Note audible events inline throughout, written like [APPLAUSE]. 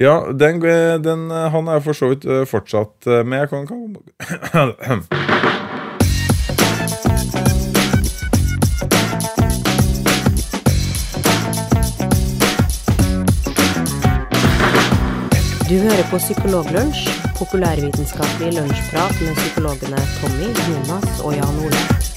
Ja, den, den, han er for så vidt eh, fortsatt eh, med. Jeg kan, kan Du hører på Psykologlunsj, populærvitenskapelig lunsjprat med psykologene Tommy, Jonas og Jan Ole.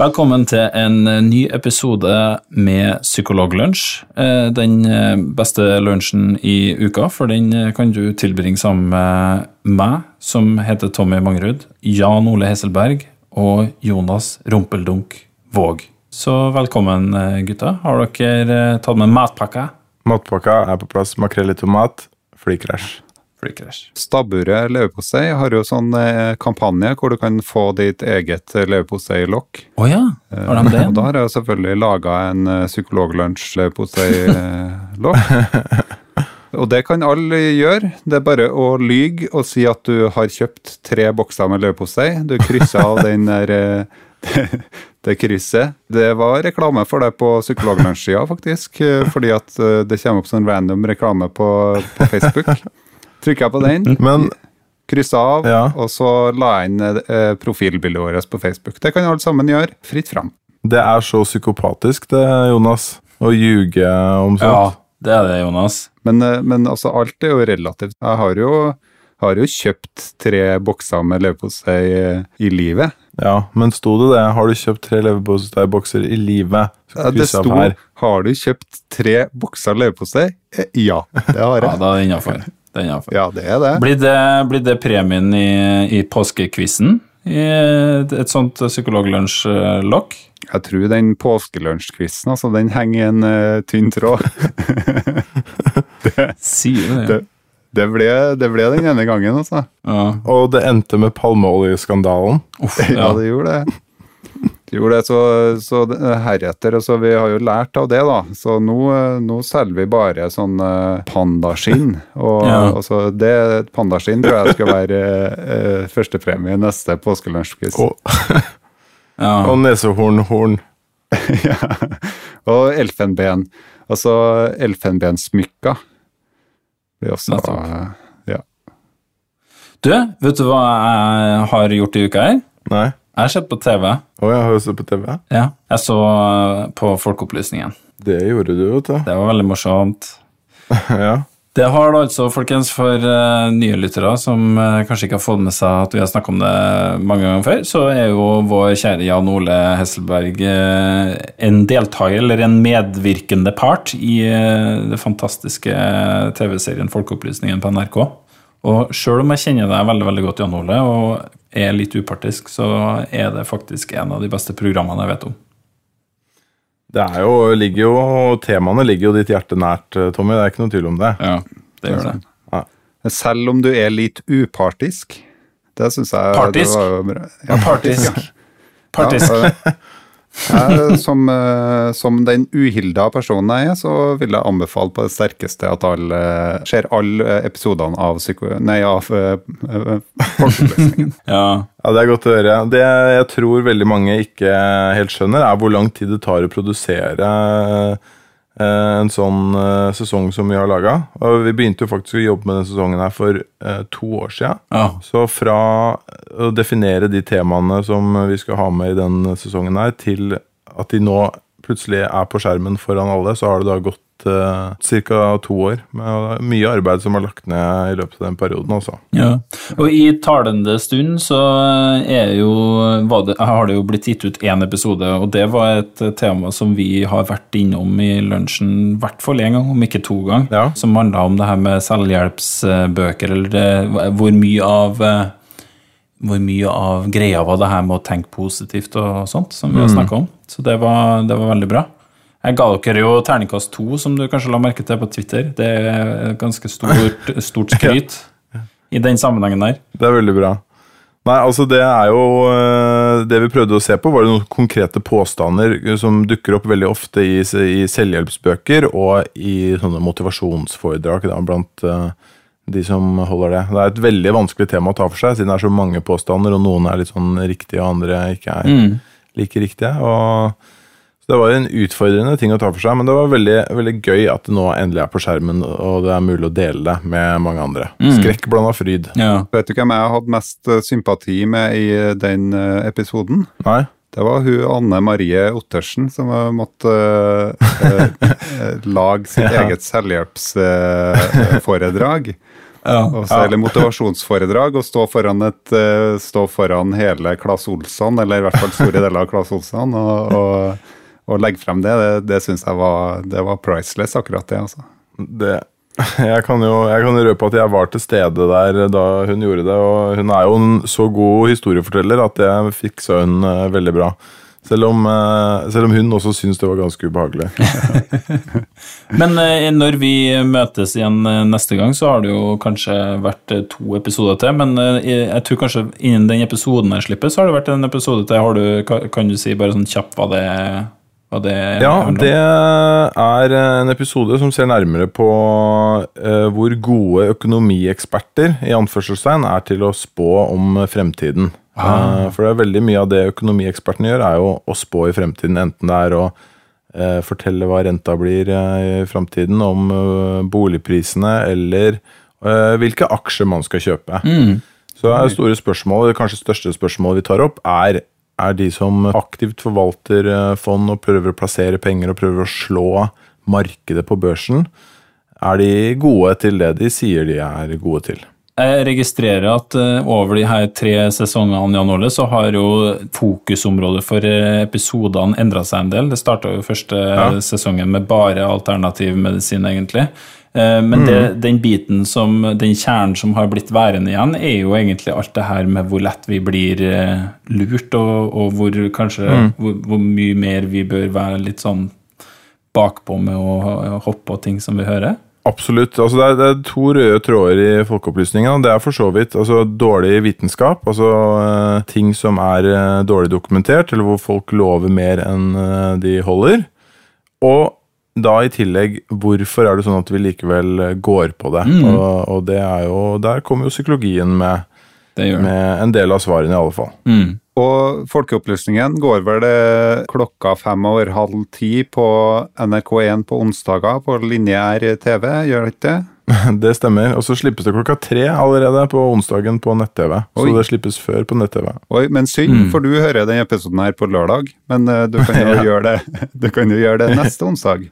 Velkommen til en eh, ny episode med Psykologlunsj. Eh, Den eh, beste lunsjen i uka, for den kan du tilbringe sammen med meg, som heter Tommy Mangerud, Jan Ole Hesselberg og Jonas Rumpeldunk Våg. Så velkommen, gutta. Har dere tatt med matpakke? Matpakka er på plass. Makrell i tomat. Flykrasj. Flykrasj. Stabburet leverpostei har jo sånn eh, kampanje hvor du kan få ditt eget leverposteilokk. Å ja, har de det? [LAUGHS] Og da har jeg selvfølgelig laga en eh, psykologlunsj leverposteilokk. [LAUGHS] Og det kan alle gjøre. Det er bare å lyge og si at du har kjøpt tre bokser med leverpostei. Du krysser av den der det, [LAUGHS] det krysset. Det var reklame for deg på psykologlunsjsida, faktisk. eh, Fordi at eh, det kommer opp sånn random reklame på, på Facebook. Trykker jeg på den, Men kryssa av, Ja. og så la jeg inn eh, profilbildet vårt på Facebook. Det kan alle sammen gjøre. Fritt fram. det er så psykopatisk, det, Jonas. Å ljuge om Ja, det er det, Jonas. Men, eh, men altså, alt er jo relativt. Jeg har jo, har jo kjøpt tre bokser med leverpostei i, i livet. Ja, men sto det det? Har du kjøpt tre leverposteibokser i livet? Ja, Det sto her. 'Har du kjøpt tre bokser leverpostei?' Eh, Ja, det har jeg. Ja, da er det innafor. Det er. Ja, det er det. Blir det, blir det premien i, i påskekvissen? I et sånt psykologlunsj-lokk? Jeg tror den påskelunsjquizen, altså, den henger i en uh, tynn tråd. [LAUGHS] Sier det, det? Det, det, ble, det ble den ene gangen, altså. Ja. Og det endte med palmeoljeskandalen. Uff, Ja, ja. det gjorde det. Det gjorde det, så, så det- heretter, altså vi har jo lært av det da, så nå, eh, nå selger vi bare sånn eh, pandaskinn, [LAUGHS] og Ja. altså det pandaskinn tror jeg skal være eh, førstepremie i neste påskelunsjquiz. Og, [LAUGHS] ja. og nesehornhorn. [LAUGHS] ja. Og elfenben, altså elfenbensmykka. Blir også, eh, ja. Du, vet du hva jeg har gjort i uka her? Nei. Jeg har sett på TV. Å, jeg har jo sett på TV. Ja. Jeg så eh, på Folkeopplysningen. Det gjorde du, vet du. Det var veldig morsomt. [LAUGHS] Ja. Det har det altså, folkens, for uh, nye lyttere som uh, kanskje ikke har fått med seg at vi har snakket om det mange ganger før, så er jo vår kjære Jan Ole Hesselberg uh, en deltaker, eller en medvirkende part, i uh, det fantastiske TV-serien Folkeopplysningen på NRK. Og sjøl om jeg kjenner deg veldig veldig godt, Jan Ole, og er litt upartisk, så er det faktisk en av de beste programmene jeg vet om. Det er jo, ligger jo, Temaene ligger jo ditt hjerte nært, eh, Tommy. Det er ikke noe tvil om det. Ja, det gjør det. Selv om du er litt upartisk. Det syns jeg Partisk? Det var bra. Ja, Partisk. Partisk. Ja, jeg, som, eh, som den uhilda personen jeg er, så vil jeg anbefale på det sterkeste at alle ser alle episodene av, psyko, nei, av eh, eh, Folkeopplysningen. [LAUGHS] Ja. Ja, Det er godt å høre. Det jeg tror veldig mange ikke helt skjønner, er hvor lang tid det tar å produsere eh, en sånn eh, sesong som vi har laga. Vi begynte jo faktisk å jobbe med denne sesongen her for eh, to år sia. ja. Så fra å definere de temaene som vi skal ha med i den sesongen her, til at de nå plutselig er på skjermen foran alle, så har det da gått uh, ca. to år. Med mye arbeid som er lagt ned i løpet av den perioden, altså. Ja, og i talende stund så er jo, det, har det jo blitt gitt ut én episode, og det var et tema som vi har vært innom i lunsjen i hvert fall én gang, om ikke to ganger, Ja. som handla om det her med selvhjelpsbøker, eller det, hvor mye av eh, hvor mye av greia var det her med å tenke positivt og sånt, som vi har snakka om. Så det var, det var veldig bra. Jeg ga dere jo terningkast to, som du kanskje la merke til på Twitter. Det er ganske stort, [LAUGHS] stort skryt i den sammenhengen der. Det er veldig bra. Nei, altså det er jo eh, Det vi prøvde å se på, var det noen konkrete påstander som dukker opp veldig ofte i, i selvhjelpsbøker og i sånne motivasjonsforedrag da, blant eh, de som holder det. Det er et veldig vanskelig tema å ta for seg, siden det er så mange påstander, og noen er litt sånn riktige, og andre ikke er Mm. like riktige. Og det var en utfordrende ting å ta for seg, men det var veldig, veldig gøy at det nå endelig er på skjermen, og det er mulig å dele det med mange andre. Mm. Skrekk blanda fryd. Ja. Vet du hvem jeg hadde mest eh, sympati med i eh, den eh, episoden? Nei? Det var hun Anne Marie Ottersen som måtte uh, [LAUGHS] lage sitt Ja. eget selvhjelpsforedrag. Ja. Og så- Eller motivasjonsforedrag, og stå foran, et, stå foran hele Claes Olsson, eller i hvert fall store deler av Claes Olsson, og, og, og legge frem det. Det, det syns jeg var, det var priceless, akkurat det. altså. Det, [LAUGHS] jeg, kan jo, jeg kan røpe at jeg var til stede der da hun gjorde det, og hun er jo en så god historieforteller at jeg fiksa hun eh, veldig bra. Selv om, eh, selv om hun også syntes det var ganske ubehagelig. [LAUGHS] Men eh, når vi møtes igjen neste gang, så har det jo kanskje vært to episoder til. Men jeg tror kanskje innen den episoden jeg slipper, så har det vært en episode til. Har du, kan, kan du si bare sånn kjapt hva det, hva det Ja, det er en episode som ser nærmere på eh, hvor gode økonomieksperter i anførselstegn er til å spå om fremtiden. Eh, for det er veldig mye av det økonomiekspertene gjør, er jo å spå i fremtiden. Enten det er å eh, fortelle hva renta blir eh, i fremtiden, om eh, boligprisene, eller eh, hvilke aksjer man skal kjøpe. Så er det store spørsmål, det kanskje største spørsmålet vi tar opp, er er de som aktivt forvalter eh, fond og prøver å plassere penger og prøver å slå markedet på børsen, er de gode til det de sier de er gode til. Jeg registrerer at eh, over de her tre sesongene Jan Ole, så har jo fokusområdet for eh, episodene endra seg en del. Det starta jo første Ja. sesongen med bare alternativ medisin, egentlig. Eh, Men det, den biten som, den kjernen som har blitt værende igjen, er jo egentlig alt det her med hvor lett vi blir eh, lurt, og, og hvor kanskje hvor, hvor mye mer vi bør være litt sånn bakpå med å hoppe på ting som vi hører. Absolutt. altså det er, det er to røde tråder i folkeopplysningen. Det er for så vidt altså dårlig vitenskap, altså eh, ting som er dårlig dokumentert, eller hvor folk lover mer enn de holder. Og da i tillegg, hvorfor er det sånn at vi likevel eh, går på det? Og, og det er jo, der kommer jo psykologien med, med en del av svarene, i alle fall. Mm. Og Folkeopplysningen går vel det klokka fem over halv ti på NRK1 på onsdager på lineær TV, gjør det ikke det? [LAUGHS] Det stemmer. Og så slippes det klokka tre allerede på onsdagen på nett-TV. Så det slippes før på nett-TV. Oi, men synd, for du hører den episoden her på lørdag. Men uh, du kan jo [LAUGHS] Ja. gjøre det [LAUGHS] Du kan jo gjøre det neste onsdag.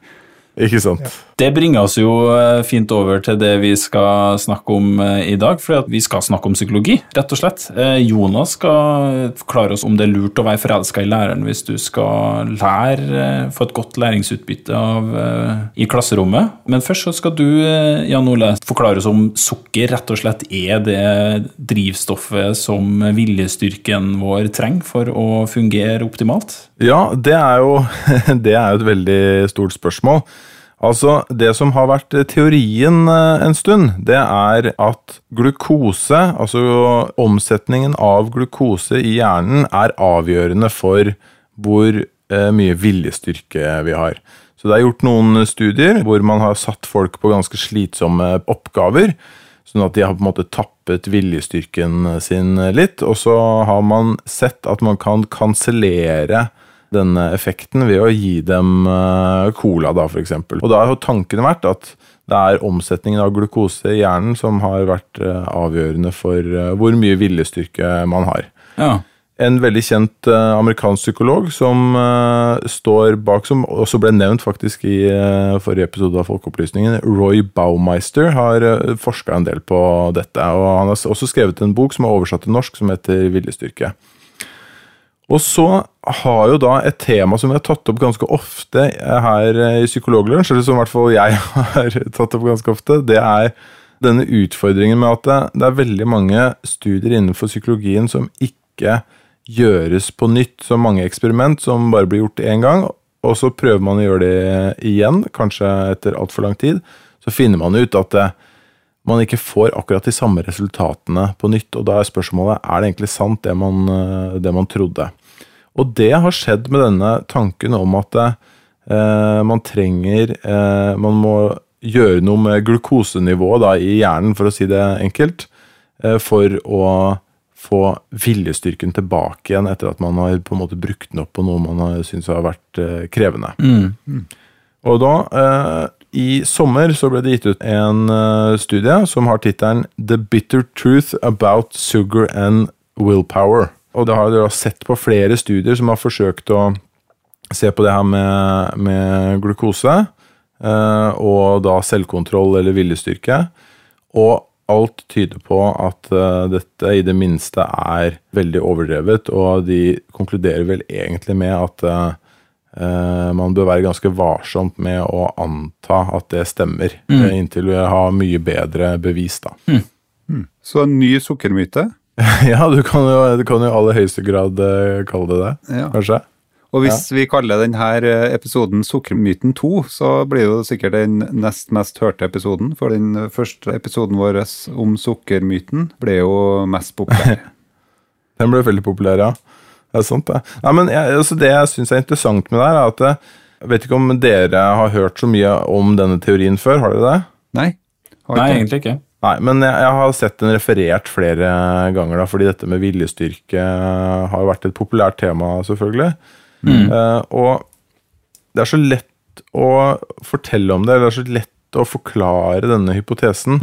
Ikke sant? Det bringer oss jo eh, fint over til det vi skal snakke om eh, i dag, for vi skal snakke om psykologi, rett og slett. Eh, Jonas skal forklare oss om det er lurt å være forelska i læreren hvis du skal lære, få et godt læringsutbytte av, i klasserommet. Men først så skal du, Jan Ole, forklare oss om sukker rett og slett er det drivstoffet som viljestyrken vår trenger for å fungere optimalt. Ja, det er jo [LAUGHS] det er jo et veldig stort spørsmål. Altså, Det som har vært teorien eh, en stund, det er at glukose, altså omsetningen av glukose i hjernen, er avgjørende for hvor eh, mye viljestyrke vi har. Så det er gjort noen studier hvor man har satt folk på ganske slitsomme oppgaver. Sånn at de har på en måte tappet viljestyrken sin litt. Og så har man sett at man kan kansellere denne effekten ved å gi dem eh, cola, da, f.eks. Og da har tanken vært at det er omsetningen av glukose i hjernen som har vært eh, avgjørende for eh, hvor mye viljestyrke man har. Ja. En veldig kjent eh, amerikansk psykolog som eh, står bak, som også ble nevnt faktisk i eh, forrige episode av Folkeopplysningen, Roy Baumeister, har uh, forska en del på dette. og Han har også skrevet en bok som er oversatt til norsk, som heter Viljestyrke. Og så har jo da et tema som vi har tatt opp ganske ofte eh, her eh, i Psykologlunsj, eller som i hvert fall jeg [LAUGHS] har tatt opp ganske ofte, det er denne utfordringen med at det, er veldig mange studier innenfor psykologien som ikke gjøres på nytt. Så mange eksperiment som bare blir gjort én gang, og så prøver man å gjøre det igjen, kanskje etter altfor lang tid. Så finner man ut at det, man ikke får akkurat de samme resultatene på nytt. Og da er spørsmålet er det egentlig sant, det man, eh, det man trodde. Og det har skjedd med denne tanken om at eh, man trenger eh, Man må gjøre noe med glukosenivået da, i hjernen, for å si det enkelt, eh, for å få viljestyrken tilbake igjen etter at man har på en måte brukt den opp på noe man har syntes har vært eh, krevende. Og da, eh, i sommer, så ble det gitt ut en eh, studie som har tittelen The Bitter Truth About Sugar and Willpower. Og det har dere sett på flere studier som har forsøkt å se på det her med, med glukose, eh, og da selvkontroll eller viljestyrke. Og alt tyder på at eh, dette i det minste er veldig overdrevet, og de konkluderer vel egentlig med at man bør være ganske varsomt med å anta at det stemmer, mm. inntil vi har mye bedre bevis, da. Så en ny sukkermyte. [LAUGHS] ja, du kan jo, du kan jo i aller høyeste grad eh, kalle det det, Ja. kanskje. Og hvis vi kaller denne episoden Sukkermyten 2, så blir det jo sikkert den nest mest hørte episoden. For den første episoden vår om sukkermyten ble jo mest populær. [LAUGHS] Den ble veldig populær, ja. Det er sant, det. Nei, men jeg, altså det jeg syns er interessant med det, er at eh, jeg vet ikke om dere har hørt så mye om denne teorien før, har dere det? Nei? Har Nei, egentlig ikke. Nei, men jeg, jeg har sett den referert flere ganger, da, fordi dette med viljestyrke har jo vært et populært tema, selvfølgelig. Eh, og det er så lett å fortelle om det, eller det er så lett å forklare denne hypotesen.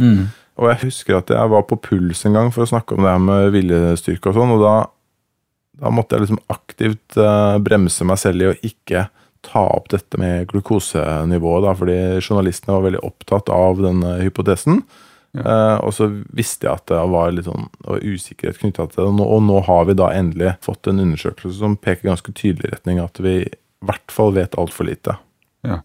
Og jeg husker at jeg var på Puls en gang for å snakke om det her med viljestyrke og sånn, og da, da måtte jeg liksom aktivt uh, bremse meg selv i å ikke ta opp dette med glukosenivået, da, fordi journalistene var veldig opptatt av denne hypotesen. Eh, og så visste jeg at det var litt sånn var usikkerhet knytta til det. Og nå, og nå har vi da endelig fått en undersøkelse som peker ganske tydelig i retning at vi i hvert fall vet altfor lite. Ja.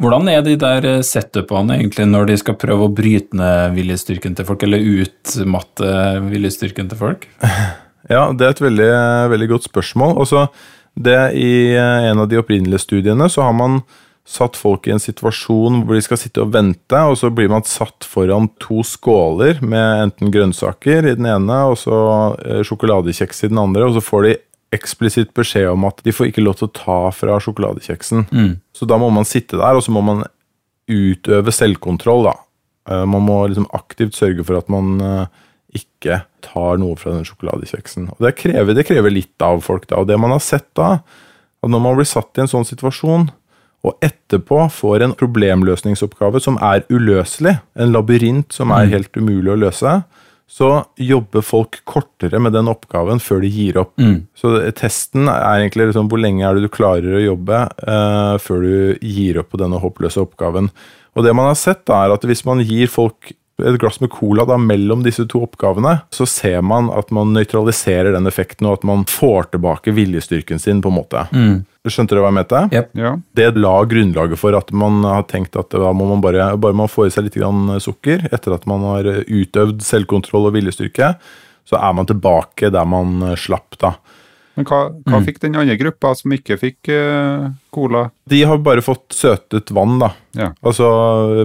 Hvordan er de der eh, setupene egentlig når de skal prøve å bryte ned viljestyrken til folk, eller utmatte viljestyrken til folk? [LAUGHS] Ja, det er et veldig, veldig godt spørsmål. Også det I eh, en av de opprinnelige studiene så har man satt folk i en situasjon hvor de skal sitte og vente, og så blir man satt foran to skåler med enten grønnsaker i den ene og så eh, sjokoladekjeks i den andre, og så får de eksplisitt beskjed om at de får ikke lov til å ta fra sjokoladekjeksen. Så da må man sitte der, og så må man utøve selvkontroll, da. Eh, Man må liksom aktivt sørge for at man ikke tar noe fra den sjokoladekjeksen. Og det krever, det krever litt av folk, da. Og det man har sett da, at når man blir satt i en sånn situasjon, og etterpå får en problemløsningsoppgave som er uløselig, en labyrint som er helt umulig å løse, så jobber folk kortere med den oppgaven før de gir opp. Så testen er egentlig liksom hvor lenge er det du klarer å jobbe eh, før du gir opp på denne håpløse oppgaven. Og det man har sett, da, er at hvis man gir folk et glass med cola da, mellom disse to oppgavene, så ser man at man nøytraliserer den effekten, og at man får tilbake viljestyrken sin, på en måte. Skjønte dere hva jeg mente? Yep. Ja. Det la grunnlaget for at man har tenkt at da må man bare, bare man får i seg litt grann sukker, etter at man har utøvd selvkontroll og viljestyrke, så er man tilbake der man slapp, da. Men hva, hva fikk den andre gruppa som ikke fikk uh, cola? De har bare fått søtet vann, da. Ja. Altså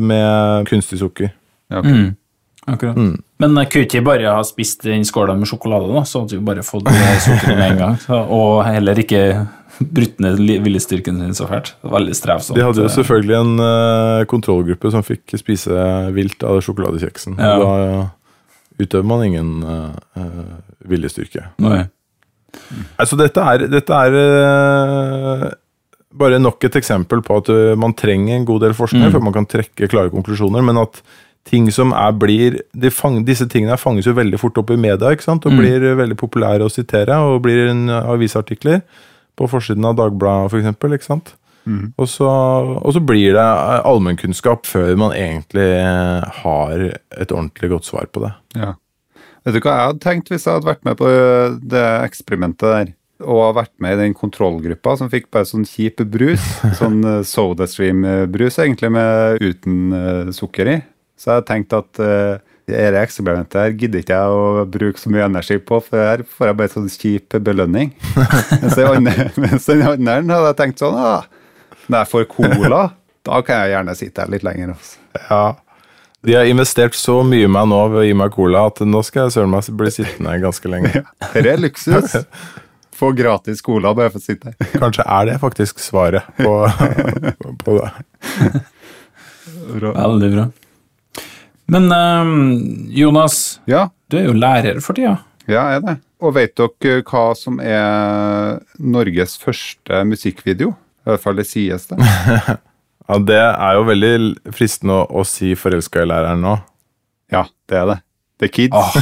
med kunstig sukker. Ja okay. Mm. Akkurat. Men jeg kunne ikke bare ha spist den skåla med sjokolade, da, så hadde vi bare fått det sukkeret med en gang. [LAUGHS] Så, og heller ikke brutt ned viljestyrken sin så fælt. Veldig strevsomt. De hadde jo selvfølgelig en uh, kontrollgruppe som fikk spise vilt av sjokoladekjeksen. Ja. Da eh, utøver man ingen uh, viljestyrke. Nei. Altså, dette er, dette er uh, bare nok et eksempel på at eh, man trenger en god del forskning før man kan trekke klare konklusjoner, men at ting som er blir de fang, Disse tingene fanges jo veldig fort opp i media ikke sant? og blir eh, veldig populære å sitere, og blir en avisartikler på forsiden av Dagbladet f.eks. ikke sant? Og, så, og så blir det eh, allmennkunnskap før man egentlig eh, har et ordentlig godt svar på det. Ja. Vet du hva jeg hadde tenkt hvis jeg hadde vært med på det eksperimentet der? Og vært med i den kontrollgruppa som fikk bare sånn kjip brus. [LAUGHS] Sånn SodaStream-brus, egentlig, med uten uh, sukker i. Så jeg hadde tenkt at uh, dette eksperimentet her gidder ikke jeg å bruke så mye energi på, for her får jeg bare sånn kjip belønning. [LAUGHS] mens den andre hadde jeg tenkt sånn ah, Når jeg får cola, da kan jeg gjerne sitte her litt lenger. Også. Ja. De har investert så mye i meg nå ved å gi meg cola at nå skal jeg søren meg bli sittende ganske lenge. [LAUGHS] Det er luksus. Få gratis cola bare for å sitte her. Kanskje er det faktisk svaret på, [LAUGHS] på det. bra. Veldig bra. Men eh, Jonas, Ja, du er jo lærer for tida. ja, er det. Og vet dere hva som er Norges første musikkvideo? I hvert fall det sies det. [LAUGHS] Ja, Det er jo veldig fristende å, å si 'forelska i læreren' nå. Ja, det er det. The Kids. Oh.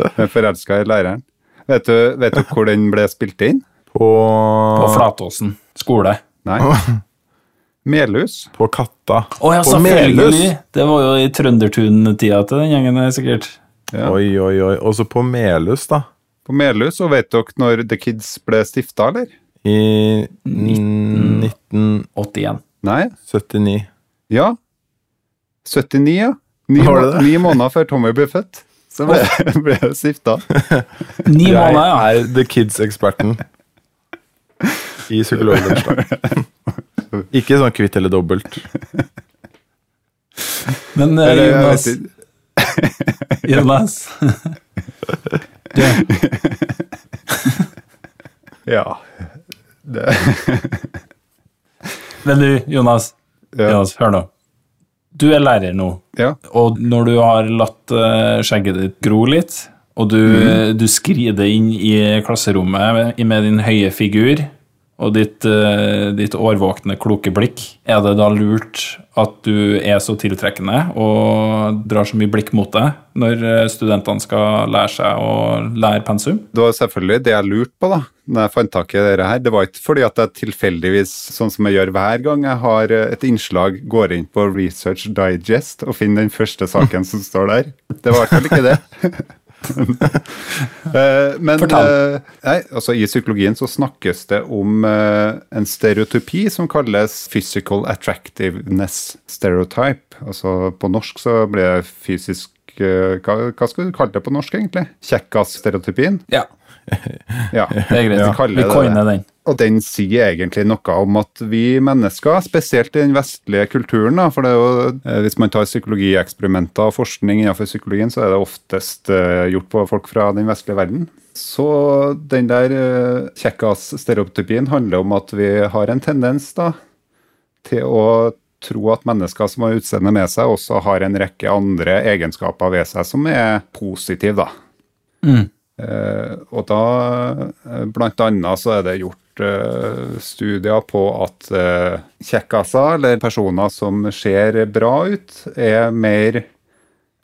Jeg er forelska i læreren. Vet du, vet du hvor den ble spilt inn? På, på Flatåsen skole. Nei. [LAUGHS] Melhus. på Katta. Oh, ja, På! Melhus. Det var jo i Trøndertun-tida til den gjengen sikkert. Ja. Oi, oi, oi. Også på Melhus, da. På Melhus. Og vet dere når The Kids ble stifta, eller? I 1981. Nei. 79. Ja. 79, ja. Ni, må- ni måneder før Tommy ble født. Så ble, ble jeg stifta. [LAUGHS] Ni måneder, ja. Jeg er The Kids-eksperten i psykologlunsj. [LAUGHS] [LAUGHS] Ikke sånn kvitt eller dobbelt. [LAUGHS] Men eh, Eller, jeg Jonas, vet. Jonas du, [LAUGHS] Ja. Det, Men du, Jonas, ja. Jonas, hør nå. Du er lærer nå, ja. og når du har latt eh, skjegget ditt gro litt, og du, du skrider inn i klasserommet med din høye figur og ditt, eh, ditt årvåkne, kloke blikk, er det da lurt at du er så tiltrekkende og drar så mye blikk mot deg når eh, studentene skal lære seg å lære pensum? Det var selvfølgelig det jeg lurte på da når jeg fant tak i dette her. Det var ikke fordi at jeg tilfeldigvis, sånn som jeg gjør hver gang jeg har eh, et innslag, går inn på Research Digest og finner den første saken som står der. Det var i hvert fall ikke det. [LAUGHS] [LAUGHS] Eh, Men eh, nei, altså i psykologien så snakkes det om eh, en stereotypi som kalles physical attractiveness stereotype. Altså på norsk så blir det fysisk hva, hva skal du kalle det på norsk, egentlig? Kjekkas-stereotypien? Ja, Ja. det er greit. Vi Vi coiner den. Og den sier egentlig noe om at vi mennesker, spesielt i den vestlige kulturen, da, for det er jo, eh, hvis man tar psykologieksperimenter og forskning innenfor psykologien, så er det oftest eh, gjort på folk fra den vestlige verden. Så den der uh, kjekkas-stereotypien handler om at vi har en tendens da, til å tro at mennesker som har utseende med seg, også har en rekke andre egenskaper ved seg som er positive. da. Mm. Eh, og da, eh, blant annet, så er det gjort eh, studier på at kjekkaser, eller personer som ser bra ut, er mer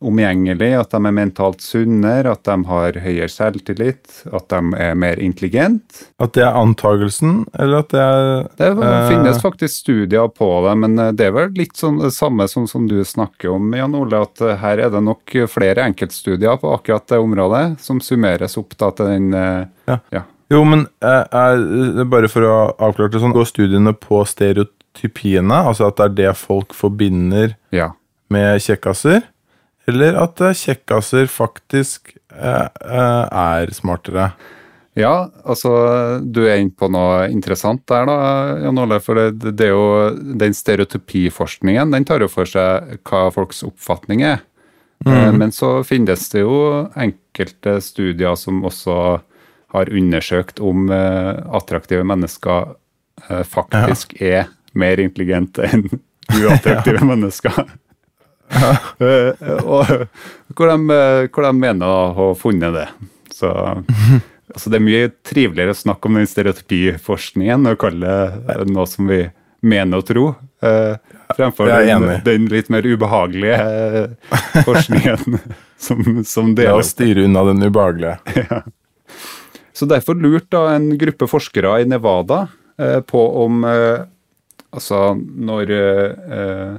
omgjengelige, at de er mentalt sunnere, at de har høyere selvtillit, at de er mer intelligent. At det er antagelsen, eller at det er Det Eh. finnes faktisk studier på det, men eh, det er vel litt sånn det samme som, som du snakker om, Jan Ole, at eh, her er det nok flere enkeltstudier på akkurat det området, som summeres opp da til den Ja. ja. Jo, men er, bare for å avklare det sånn, går studiene på stereotypiene, altså at det er det folk forbinder ja. med kjekkaser, eller at eh, kjekkaser faktisk eh, eh, er smartere? Ja, altså du er inne på noe interessant der, da, Jan Ole. For det, det er jo den stereotypiforskningen, den tar jo for seg hva folks oppfatning er. Eh, Men så finnes det jo enkelte studier som også har undersøkt om eh, attraktive mennesker faktisk faktisk er mer intelligente enn uattraktive [LAUGHS] mennesker. Eh, og hvor de, eh, hvor de mener å ha funnet det. Så altså det er mye triveligere å snakke om den stereotypiforskningen og kalle det noe som vi mener å tro, eh, fremfor den, den litt mer ubehagelige eh, forskningen [LAUGHS] som, som Det å deler styre unna den ubehagelige. [LAUGHS] Så derfor lurte da en gruppe forskere i Nevada på om Altså når eh,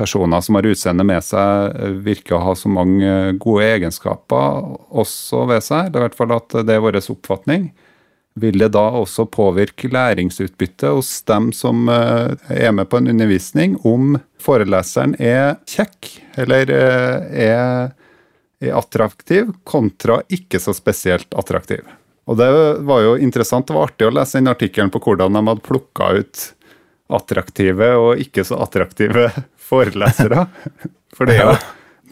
personer som har utseende med seg, eh, virker å ha så mange eh, gode egenskaper også ved seg, det er i hvert fall at det er vår oppfatning, vil det da også påvirke læringsutbyttet hos dem som eh, er med på en undervisning, om foreleseren er kjekk eller eh, er er attraktiv kontra ikke så spesielt attraktiv. Og det var jo interessant, det var artig å lese den artikkelen på hvordan de hadde plukka ut attraktive og ikke så attraktive [LAUGHS] forelesere. [LAUGHS] For det er jo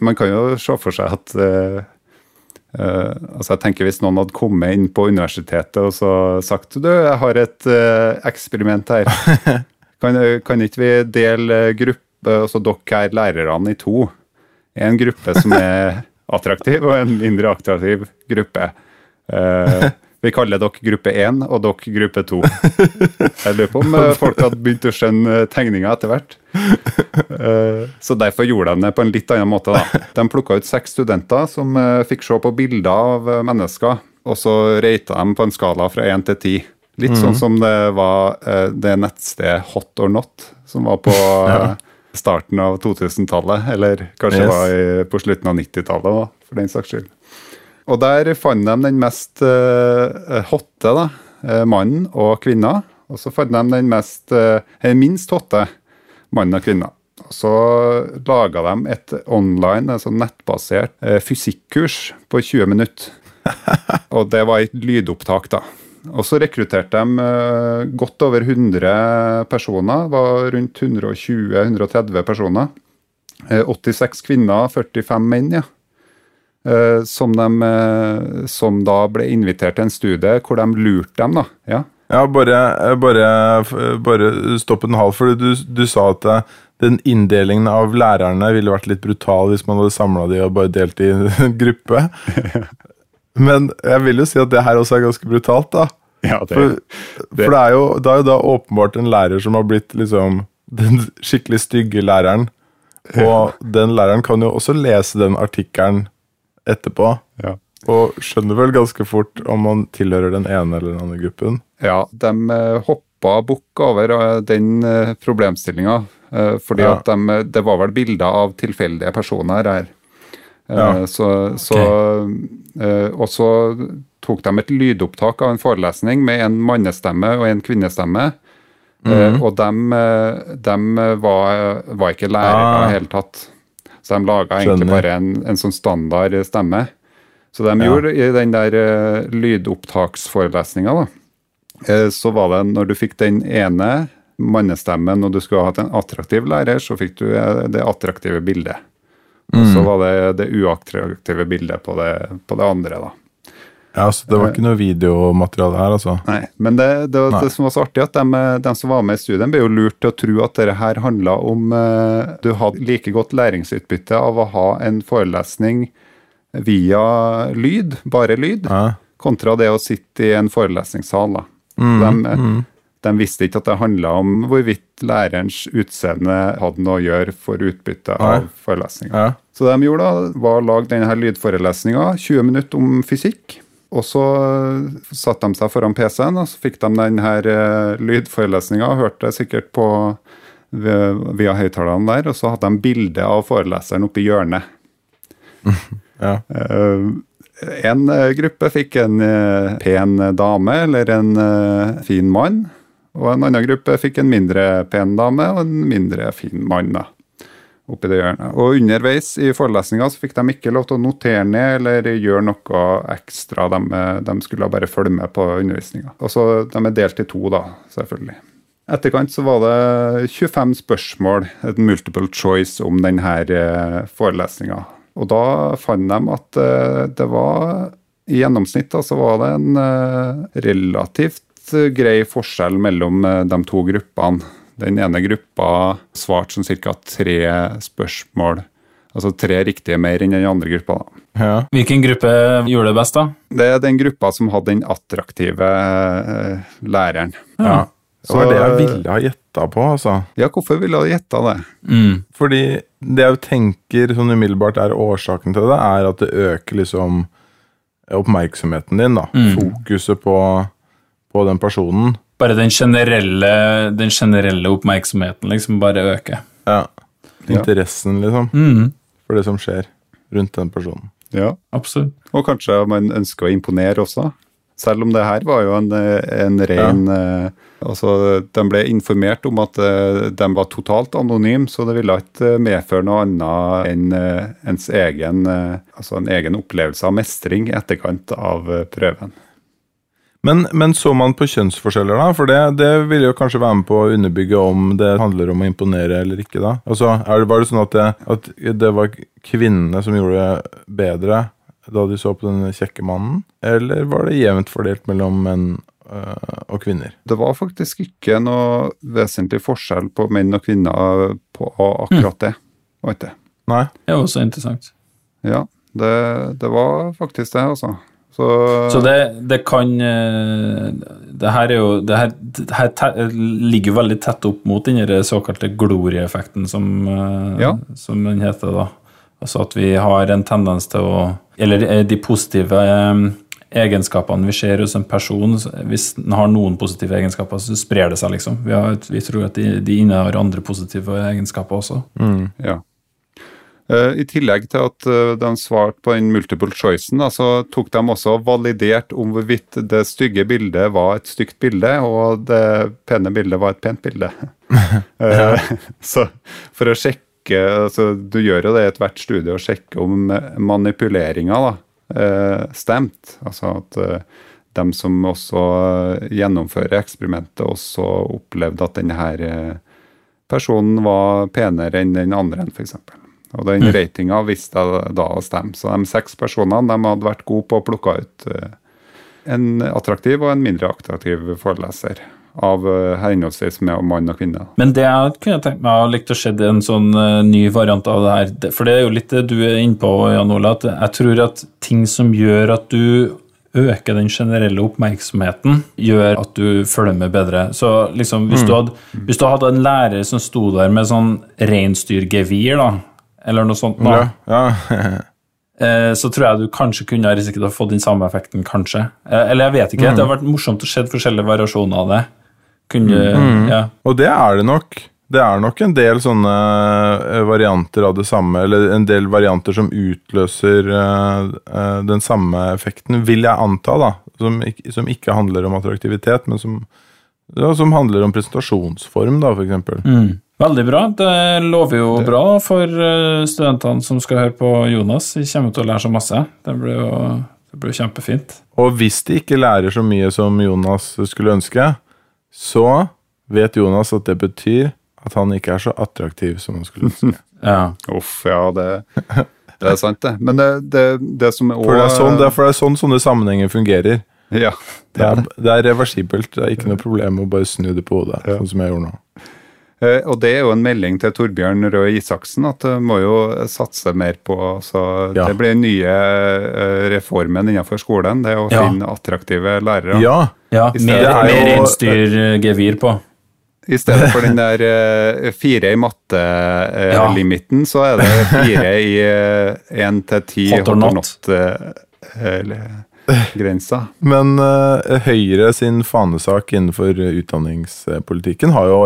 Man kan jo se for seg at uh, uh, altså jeg tenker Hvis noen hadde kommet inn på universitetet og så sagt du, jeg har et uh, eksperiment her. [LAUGHS] Kan, kan ikke vi dele gruppe altså dere er lærerne i to. En gruppe som er attraktiv, og en mindre attraktiv gruppe. Eh, vi kaller dere gruppe én og dere gruppe to. Jeg lurer på om eh, folk hadde begynt å skjønne tegninga etter hvert. Eh, så derfor gjorde de det på en litt annen måte. da. De plukka ut seks studenter som eh, fikk se på bilder av eh, mennesker, og så rata de på en skala fra én til ti. Litt sånn som det var eh, det nettstedet Hot or Not, som var på [LAUGHS] eh, starten av 2000-tallet, eller kanskje Yes. var på slutten av 90-tallet, da, for den saks skyld. Og der fant de den mest uh, hotte, da, eh, mannen og kvinna. Og så fant de den mest, eh, minst hotte mannen og kvinna. Og så laga de et online, altså nettbasert uh, fysikkurs på 20 minutter. [LAUGHS] Og det var et lydopptak, da. Og så rekrutterte de godt over 100 personer. Var rundt 120-130 personer. Eh, 86 kvinner, 45 menn, ja. Eh, som, de, eh, som da ble invitert til en studie hvor de lurte dem, da. Ja. Ja, bare, bare, bare stopp en halv, for du, du sa at eh, den inndelingen av lærerne ville vært litt brutal hvis man hadde samla de og bare delt i en [LAUGHS] gruppe. [LAUGHS] Men jeg vil jo si at det her også er ganske brutalt, da. Ja, det, For, for det er jo det er jo da åpenbart en lærer som har blitt liksom den skikkelig stygge læreren. Og den læreren kan jo også lese den artikkelen etterpå. ja. Og skjønner vel ganske fort om man tilhører den ene eller den andre gruppen. Ja, de uh, hoppa bukk over eh, den uh, problemstillinga. eh, fordi Ja. at de, det var vel bilder av tilfeldige personer her. Eh, Ja. Så, så okay. Og så tok de et lydopptak av en forelesning med en mannestemme og en kvinnestemme. Eh, og de, var, var ikke lærere i Ah. det hele tatt. Så de laga egentlig Skjønner. bare en, en sånn standard stemme. Så de Ja. gjorde i den der uh, lydopptaksforelesninga, da, uh, så var det når du fikk den ene mannestemmen og du skulle ha hatt en attraktiv lærer, så fikk du uh, det attraktive bildet. Og så var det det uattraktive bildet på det, på det andre, da. Ja, så Det var ikke noe videomateriale her, altså. Nei, men det, det, Nei. det som var så artig, at de, de som var med i studien, ble jo lurt til å tro at dette her handla om eh, Du hadde like godt læringsutbytte av å ha en forelesning via lyd, bare lyd, Ja. kontra det å sitte i en forelesningssal. da. Mm, de, mm. de visste ikke at det handla om hvorvidt lærerens utseende hadde noe å gjøre for utbytte av Nei. forelesninga. ja. Så det de gjorde, da, var å lage denne lydforelesninga, 20 minutter om fysikk. Og så satte de seg foran PC-en, og så fikk de denne uh, lydforelesninga og hørte sikkert på via, høyttalerne der, og så hadde de bilde av foreleseren oppi hjørnet. [LAUGHS] ja. Eh, en eh, gruppe fikk en eh, pen dame eller en eh, fin mann, og en annen gruppe fikk en mindre pen dame og en mindre fin mann. da, oppi det hjørnet. Og underveis i forelesninga så fikk de ikke lov til å notere ned eller gjøre noe ekstra. De, de skulle bare følge med på undervisninga. Og så De er delt i to, da, selvfølgelig. Etterkant så var det 25 spørsmål, et multiple choice, om denne eh, forelesninga. Og da fant de at eh, det var I gjennomsnitt da, så var det en eh, relativt grei forskjell mellom de to gruppene. Den ene gruppa svarte sånn ca. tre spørsmål, altså tre riktige mer enn den andre gruppa. da. ja. Hvilken gruppe gjorde det best, da? Det er den gruppa som hadde den attraktive eh, læreren. ja. Det var det jeg ville ha gjetta på, altså. Ja, hvorfor ville du gjetta det? Mm. Fordi det jeg tenker sånn umiddelbart er årsaken til det, er at det øker liksom oppmerksomheten din, da. Mm. Fokuset på, på den personen. Bare den generelle, den generelle oppmerksomheten liksom bare øker. Ja. Ja. Interessen, liksom, Mm. for det som skjer rundt den personen. Ja. Absolutt. Og kanskje man ønsker å imponere også. Selv om det her var jo en, eh, en ren eh, Altså, de ble informert om at eh, de var totalt anonyme, så det ville ikke medføre noe annet enn eh, ens egen, eh, altså en egen opplevelse av mestring i etterkant av eh, prøven. Men, men så man på kjønnsforskjeller, da? For det, det vil jo kanskje være med på å underbygge om det handler om å imponere eller ikke, da. Altså, er det, Var det sånn at det, at det var kvinnene som gjorde det bedre da de så på den kjekke mannen? Eller var det jevnt fordelt mellom menn eh, og kvinner. Det var faktisk ikke noe vesentlig forskjell på menn og kvinner på akkurat det. Var ikke det? Nei? Det er også interessant. Ja, det, det var faktisk det, altså. Så, Så det, det kan eh, Det her er jo Det her, det her te, ligger jo veldig tett opp mot den såkalte glorieeffekten, som, eh, Ja. som den heter, da. Altså at vi har en tendens til å Eller eh, de positive egenskapene vi ser hos en person, hvis den har noen positive egenskaper, så sprer det seg, liksom. Vi, har, vi tror at de, de innehar andre positive egenskaper også. Ja. Eh, I tillegg til at eh, de svarte på den multiple choicen, så tok de også validert om hvorvidt det stygge bildet var et stygt bilde, og det pene bildet var et pent bilde. [LAUGHS] Eh, [LAUGHS] så for å sjekke altså, Du gjør jo det i ethvert studie å sjekke om manipuleringa da, eh, stemt. Altså at de som også gjennomfører eksperimentet, også opplevde at denne personen var penere enn den andre, f.eks. Og den Mm. ratinga viste jeg da å stemme. Så de seks personene de hadde vært gode på å plukke ut eh, en attraktiv og en mindre attraktiv foreleser av eh, henholdsvis med mann og kvinne. Men det jeg kunne tenkt meg å likt å se en sånn eh, ny variant av det her, for det er jo litt det du er inne på, Jan Ola. at jeg tror at ting som gjør at du øker den generelle oppmerksomheten, gjør at du følger med bedre. Så liksom, hvis, du hadde, hvis du hadde en lærer som sto der med sånn reinsdyrgevir, da, eller noe sånt, da, Ja, ja. [LAUGHS] eh, så tror jeg du kanskje kunne ha risikert å få den samme effekten, kanskje. Eh, Eller jeg vet ikke, det har vært morsomt å se forskjellige variasjoner av det. Kunne, ja. Og det er det nok. Det er nok en del sånne eh, varianter av det samme, eller en del varianter som utløser den samme effekten, vil jeg anta, da. Som, som ikke handler om attraktivitet, men som, som handler om presentasjonsform, da, for eksempel. Mm. Veldig bra. Det lover jo bra for eh, studentene som skal høre på Jonas. De kommer til å lære så masse. Det blir jo, det blir kjempefint. Og hvis de ikke lærer så mye som Jonas skulle ønske, så vet Jonas at det betyr at han ikke er så attraktiv som han skulle ønske. [LAUGHS] Ja. Uff, ja, det, det er sant, det. Men det, det, det som er For det er sånn, det er, for det er sånn sånne sammenhenger fungerer. Ja, Det er, det er reversibelt. Det er ikke noe problem å bare snu det på hodet, sånn som jeg gjorde nå. Eh, Og det er jo en melding til Torbjørn Røe Isaksen, at det må jo satse mer på så Ja. Det blir den nye eh, reformen innenfor skolen, det å Ja. finne attraktive lærere. Ja, ja mer, er mer innstyrgevir på. I stedet for den der eh, fire i matte-limiten, så er det fire i én til ti Hot or not. Not-grensa. Men uh, Høyre sin fanesak innenfor utdanningspolitikken har jo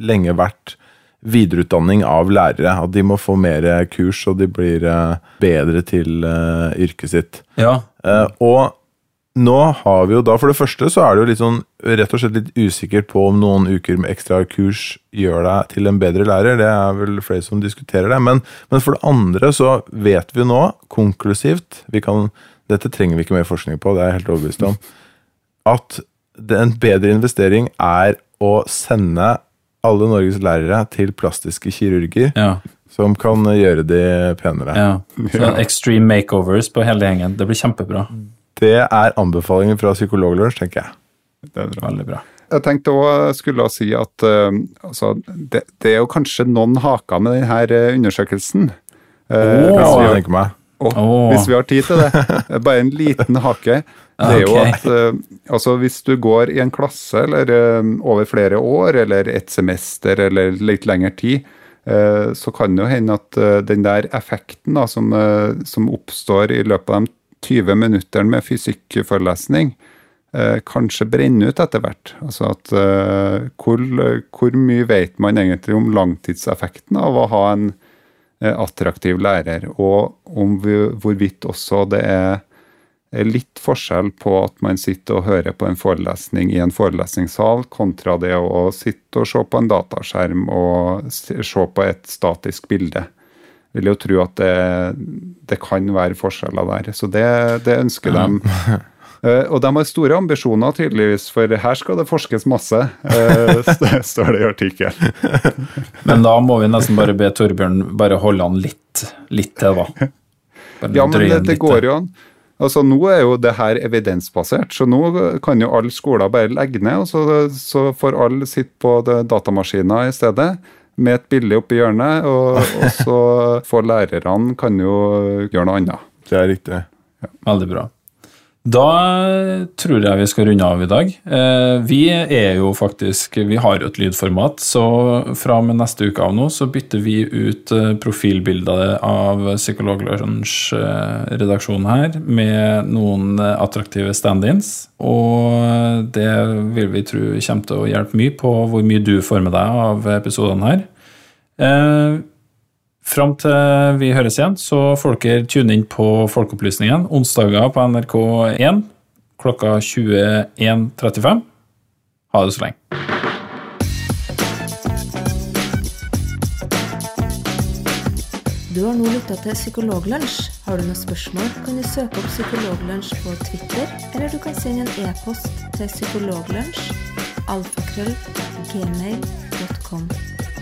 lenge vært videreutdanning av lærere. At de må få mer kurs, og de blir eh, bedre til uh, yrket sitt. Ja. Uh, og nå har vi jo da, for det første så er det jo litt sånn rett og slett litt usikkert på om noen uker med ekstra kurs gjør deg til en bedre lærer. Det er vel flere som diskuterer det. Men, men for det andre så vet vi nå konklusivt vi kan, Dette trenger vi ikke mer forskning på, det er jeg helt overbevist om. At det, en bedre investering er å sende alle Norges lærere til plastiske kirurger Ja. som kan gjøre de penere. ja. [LAUGHS] Så extreme makeovers på hele gjengen. Det blir kjempebra. Det er anbefalingen fra Psykologlunsj, tenker jeg. Det er bra. Veldig bra. Jeg tenkte også, skulle si at uh, altså, det, det er jo kanskje noen haker med denne eh, undersøkelsen. Uh, oh, hvis, Kan vi jeg har, Åh, Åh. hvis vi har tid til det. Bare en liten hake. [LAUGHS] Det er jo at eh, altså, hvis du går i en klasse eller eh, over flere år, eller et semester eller litt lengre tid, eh, så kan det jo hende at den der effekten da, som, som oppstår i løpet av de 20 minuttene med fysikkforelesning, kanskje brenner ut etter hvert. Altså at hvor, hvor mye vet man egentlig om langtidseffekten av å ha en attraktiv lærer, og om vi, hvorvidt også det er, litt forskjell på at man sitter og hører på en forelesning i en forelesningssal, kontra det å sitte og se på en dataskjerm og se på et statisk bilde. Jeg vil jo tro at det, det kan være forskjeller der. Så det, det ønsker [LAUGHS] de. Eh, og de har store ambisjoner, tydeligvis, for her skal det forskes masse, eh, [LAUGHS] står det i artikkelen. [LAUGHS] Men da må vi nesten bare be Torbjørn bare holde han litt, litt til, da. Bare Ja, men det, det går jo an. Altså Nå er jo det her evidensbasert, så nå kan jo alle skoler bare legge ned, og så, så får alle sitte på datamaskiner i stedet. Med et bilde oppi hjørnet, og, og så [LAUGHS] får lærerne kan jo gjøre noe annet. Det er riktig. Veldig bra. Da tror jeg vi skal runde av i dag. Eh, Vi er jo faktisk Vi har jo et lydformat, så fra og med neste uke av nå så bytter vi ut eh, profilbildet av Psykologlunsj-redaksjonen her med noen eh, attraktive stand-ins. Og det vil vi tro kommer til å hjelpe mye på hvor mye du får med deg av episodene her. Fram til vi høres igjen, så får dere tune inn på Folkeopplysningen onsdager på NRK1 klokka 21.35. Ha det så lenge. Du har nå lytta til Psykologlunsj. Har du noen spørsmål, kan du søke opp Psykologlunsj på Twitter, eller du kan sende en e-post til psykologlunsj alfakrøll gmail.com.